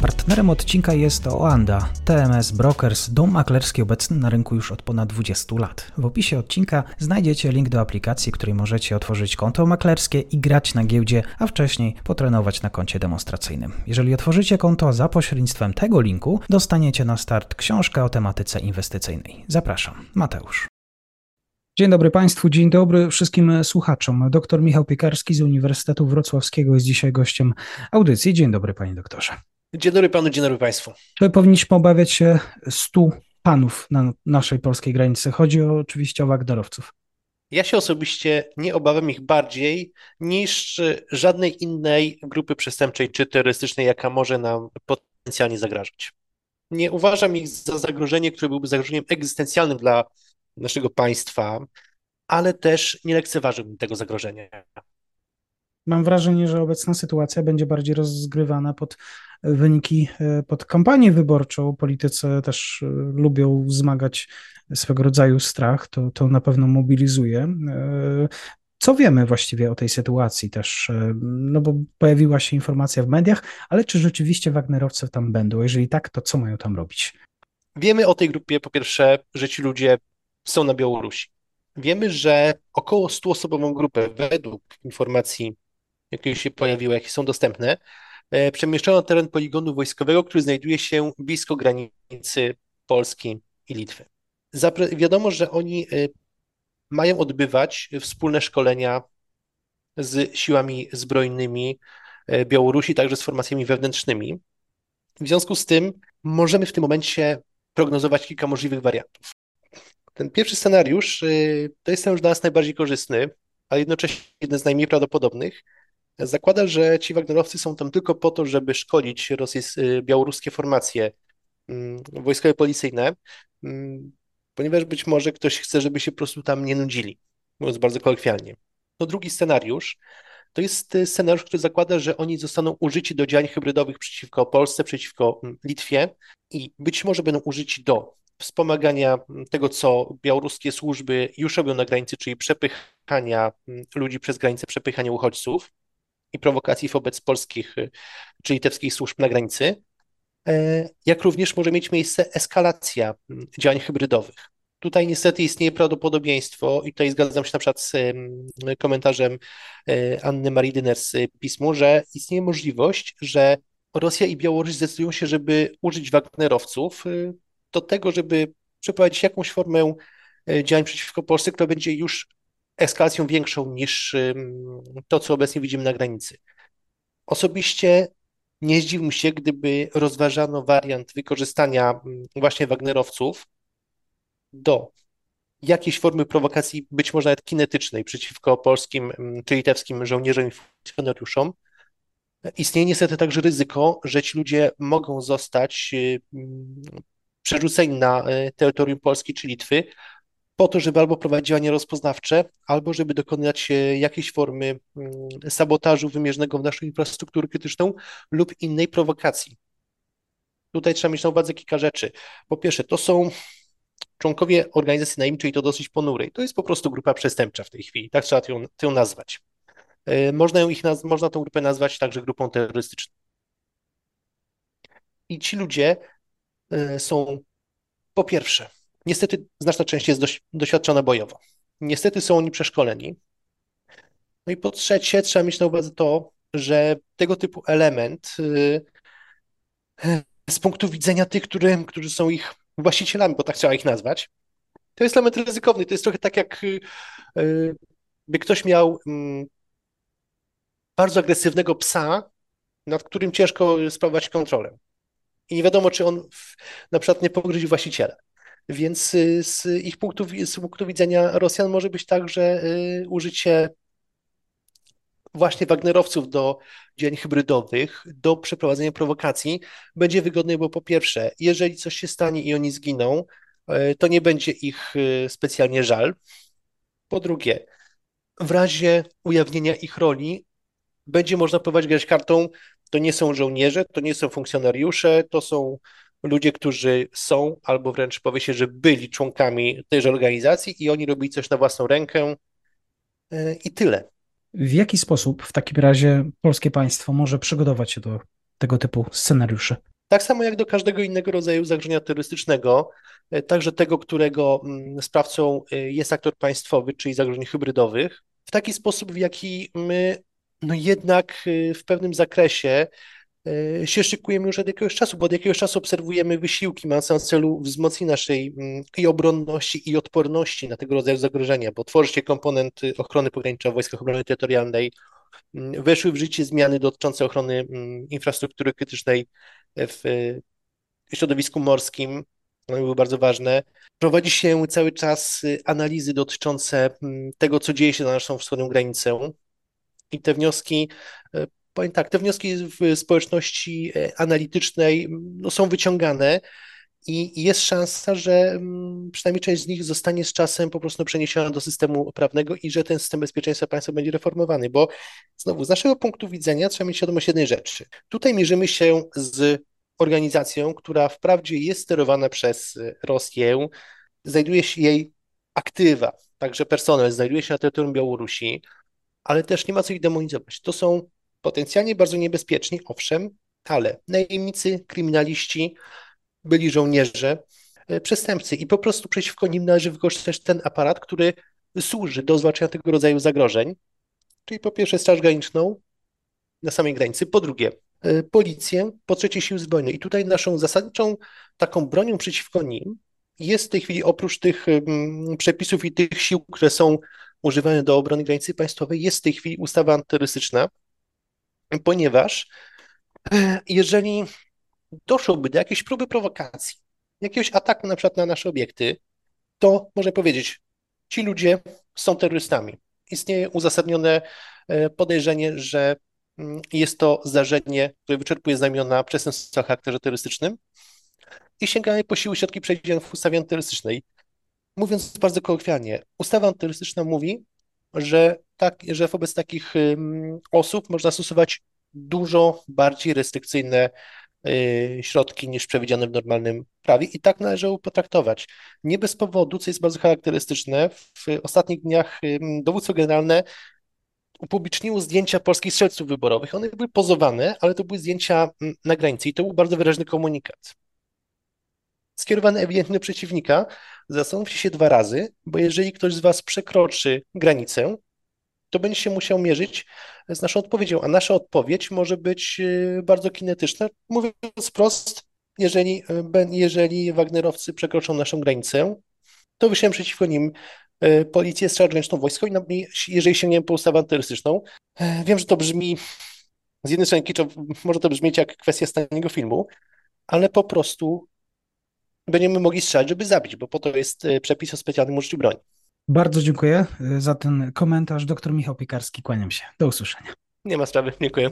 Partnerem odcinka jest Oanda, TMS Brokers, dom maklerski obecny na rynku już od ponad 20 lat. W opisie odcinka znajdziecie link do aplikacji, której możecie otworzyć konto maklerskie i grać na giełdzie, a wcześniej potrenować na koncie demonstracyjnym. Jeżeli otworzycie konto za pośrednictwem tego linku, dostaniecie na start książkę o tematyce inwestycyjnej. Zapraszam, Mateusz. Dzień dobry Państwu, dzień dobry wszystkim słuchaczom. Doktor Michał Piekarski z Uniwersytetu Wrocławskiego jest dzisiaj gościem audycji. Dzień dobry Panie Doktorze. Dzień dobry panu, dzień dobry państwu. To powinniśmy obawiać się stu panów na naszej polskiej granicy. Chodzi oczywiście o Wagnerowców. Ja się osobiście nie obawiam ich bardziej niż żadnej innej grupy przestępczej czy terrorystycznej, jaka może nam potencjalnie zagrażać. Nie uważam ich za zagrożenie, które byłoby zagrożeniem egzystencjalnym dla naszego państwa, ale też nie lekceważyłbym tego zagrożenia. Mam wrażenie, że obecna sytuacja będzie bardziej rozgrywana pod wyniki e, pod kampanię wyborczą. Politycy też e, lubią wzmagać swego rodzaju strach, to, to na pewno mobilizuje. E, co wiemy właściwie o tej sytuacji też? No bo pojawiła się informacja w mediach, ale czy rzeczywiście Wagnerowcy tam będą? Jeżeli tak, to co mają tam robić? Wiemy o tej grupie, po pierwsze, że ci ludzie są na Białorusi. Wiemy, że około 100-osobową grupę, według informacji, jakie się pojawiły, jakie są dostępne, E, przemieszczono teren poligonu wojskowego, który znajduje się blisko granicy Polski i Litwy. Zapre wiadomo, że oni e, mają odbywać wspólne szkolenia z siłami zbrojnymi e, Białorusi, także z formacjami wewnętrznymi. W związku z tym możemy w tym momencie prognozować kilka możliwych wariantów. Ten pierwszy scenariusz to jest scenariusz dla nas najbardziej korzystny, a jednocześnie jeden z najmniej prawdopodobnych, zakłada, że ci Wagnerowcy są tam tylko po to, żeby szkolić rosyjskie, y, białoruskie formacje mm, wojskowe policyjne, mm, ponieważ być może ktoś chce, żeby się po prostu tam nie nudzili, mówiąc bardzo kolokwialnie. No drugi scenariusz to jest y, scenariusz, który zakłada, że oni zostaną użyci do działań hybrydowych przeciwko Polsce, przeciwko mm, Litwie i być może będą użyci do wspomagania tego, co białoruskie służby już robią na granicy, czyli przepychania ludzi przez granicę, przepychania uchodźców i prowokacji wobec polskich y, czy litewskich służb na granicy, e, jak również może mieć miejsce eskalacja mm, działań hybrydowych. Tutaj niestety istnieje prawdopodobieństwo, i tutaj zgadzam się na przykład z komentarzem e, Anny Marii Dyner z pismu, że istnieje możliwość, że Rosja i Białoruś zdecydują się, żeby użyć Wagnerowców y, do tego, żeby przeprowadzić jakąś formę e, działań przeciwko Polsce, która będzie już eskalacją większą niż to, co obecnie widzimy na granicy. Osobiście nie zdziwiłbym się, gdyby rozważano wariant wykorzystania właśnie Wagnerowców do jakiejś formy prowokacji, być może nawet kinetycznej, przeciwko polskim czy litewskim żołnierzom i funkcjonariuszom. Istnieje niestety także ryzyko, że ci ludzie mogą zostać przerzuceni na e, terytorium Polski czy Litwy, po to, żeby albo prowadzić działania rozpoznawcze, albo żeby dokonać jakiejś formy mm, sabotażu wymierzonego w naszą infrastrukturę krytyczną lub innej prowokacji. Tutaj trzeba mieć na uwadze kilka rzeczy. Po pierwsze, to są członkowie organizacji najemczej, to dosyć ponurej. To jest po prostu grupa przestępcza w tej chwili, tak trzeba ją, ją nazwać. E, można, ją ich można tę grupę nazwać także grupą terrorystyczną. I ci ludzie e, są po pierwsze niestety znaczna część jest doświadczona bojowo. Niestety są oni przeszkoleni. No i po trzecie, trzeba mieć na uwadze to, że tego typu element y, z punktu widzenia tych, który, którzy są ich właścicielami, bo tak trzeba ich nazwać, to jest element ryzykowny. To jest trochę tak, jak y, y, by ktoś miał mm, bardzo agresywnego psa, nad którym ciężko sprawować kontrolę. I nie wiadomo, czy on na przykład nie pogryzi właściciela. Więc y, z ich punktu, z punktu widzenia Rosjan może być tak, że y, użycie właśnie Wagnerowców do działań hybrydowych, do przeprowadzenia prowokacji będzie wygodne, bo po pierwsze, jeżeli coś się stanie i oni zginą, y, to nie będzie ich specjalnie żal. Po drugie, w razie ujawnienia ich roli będzie można próbować grać kartą, to nie są żołnierze, to nie są funkcjonariusze, to są ludzie, którzy są albo wręcz powie się, że byli członkami tejże organizacji i oni robili coś na własną rękę e, i tyle. W jaki sposób w takim razie polskie państwo może przygotować się do tego typu scenariuszy? Tak samo jak do każdego innego rodzaju zagrożenia terrorystycznego, e, także tego, którego mm, sprawcą e, jest aktor państwowy, czyli zagrożeń hybrydowych, w taki sposób, w jaki my no jednak w pewnym zakresie się szykujemy już od jakiegoś czasu, bo od jakiegoś czasu obserwujemy wysiłki mające na celu wzmocnienie naszej mm, i obronności, i odporności na tego rodzaju zagrożenia, bo tworzy się komponent ochrony pogranicza w Wojskach Obrony Terytorialnej, mm, weszły w życie zmiany dotyczące ochrony mm, infrastruktury krytycznej w środowisku morskim, one były bardzo ważne. Prowadzi się cały czas analizy dotyczące tego, co dzieje się na naszą wschodnią granicę. I te wnioski e, powiem tak, te wnioski w społeczności e, analitycznej no, są wyciągane i jest szansa, że przynajmniej część z nich zostanie z czasem po prostu przeniesiona do systemu prawnego i że ten system bezpieczeństwa państwa będzie reformowany, bo znowu z naszego punktu widzenia trzeba mieć świadomość jednej rzeczy. Tutaj mierzymy się z organizacją, która wprawdzie jest sterowana przez Rosję, znajduje się jej aktywa, także personel znajduje się na terytorium Białorusi, ale też nie ma co ich demonizować. To są potencjalnie bardzo niebezpieczni, owszem, ale najemnicy, kryminaliści, byli żołnierze, e, przestępcy i po prostu przeciwko nim należy wykorzystać ten aparat, który służy do zwalczania tego rodzaju zagrożeń, czyli po pierwsze Straż Graniczną na samej granicy, po drugie e, policję, po trzecie siły zbrojne. I tutaj naszą zasadniczą taką bronią przeciwko nim jest w tej chwili oprócz tych przepisów i tych sił, które są używane do obrony granicy państwowej, jest w tej chwili ustawa antyterrorystyczna, ponieważ e, jeżeli doszłoby do jakiejś próby prowokacji, jakiegoś ataku na przykład na nasze obiekty, to można powiedzieć, ci ludzie są terrorystami. Istnieje uzasadnione e, podejrzenie, że mm, jest to zdarzenie, które wyczerpuje znamiona przestępstwa o charakterze terrorystycznym i sięgamy po siły środki przejdziemy w ustawie antyterrorystycznej. Mówiąc bardzo kolokwialnie, ustawa antyterrorystyczna mówi, że, tak, że wobec takich osób można stosować dużo bardziej restrykcyjne y, środki niż przewidziane w normalnym prawie i tak należy potraktować. Nie bez powodu, co jest bardzo charakterystyczne, w ostatnich dniach dowództwo generalne upubliczniło zdjęcia polskich strzelców wyborowych. One były pozowane, ale to były zdjęcia na granicy i to był bardzo wyraźny komunikat. Skierowany ewidentnie do przeciwnika, zastanówcie się dwa razy, bo jeżeli ktoś z Was przekroczy granicę, to będzie się musiał mierzyć z naszą odpowiedzią, a nasza odpowiedź może być y, bardzo kinetyczna. Mówiąc wprost, jeżeli, y, jeżeli Wagnerowcy przekroczą naszą granicę, to wyślemy przeciwko nim y, policję, straż graniczną, wojsko i jeżeli sięgniemy po ustawę antyrystyczną. E, wiem, że to brzmi z jednej strony kiczo, może to brzmieć jak kwestia staniego filmu, ale po prostu będziemy mogli strzelać, żeby zabić, bo po to jest przepis o specjalnym użyciu broni. Bardzo dziękuję e, za ten komentarz. Doktor Michał Piekarski, kłaniam się. Do usłyszenia. Nie ma sprawy, dziękuję.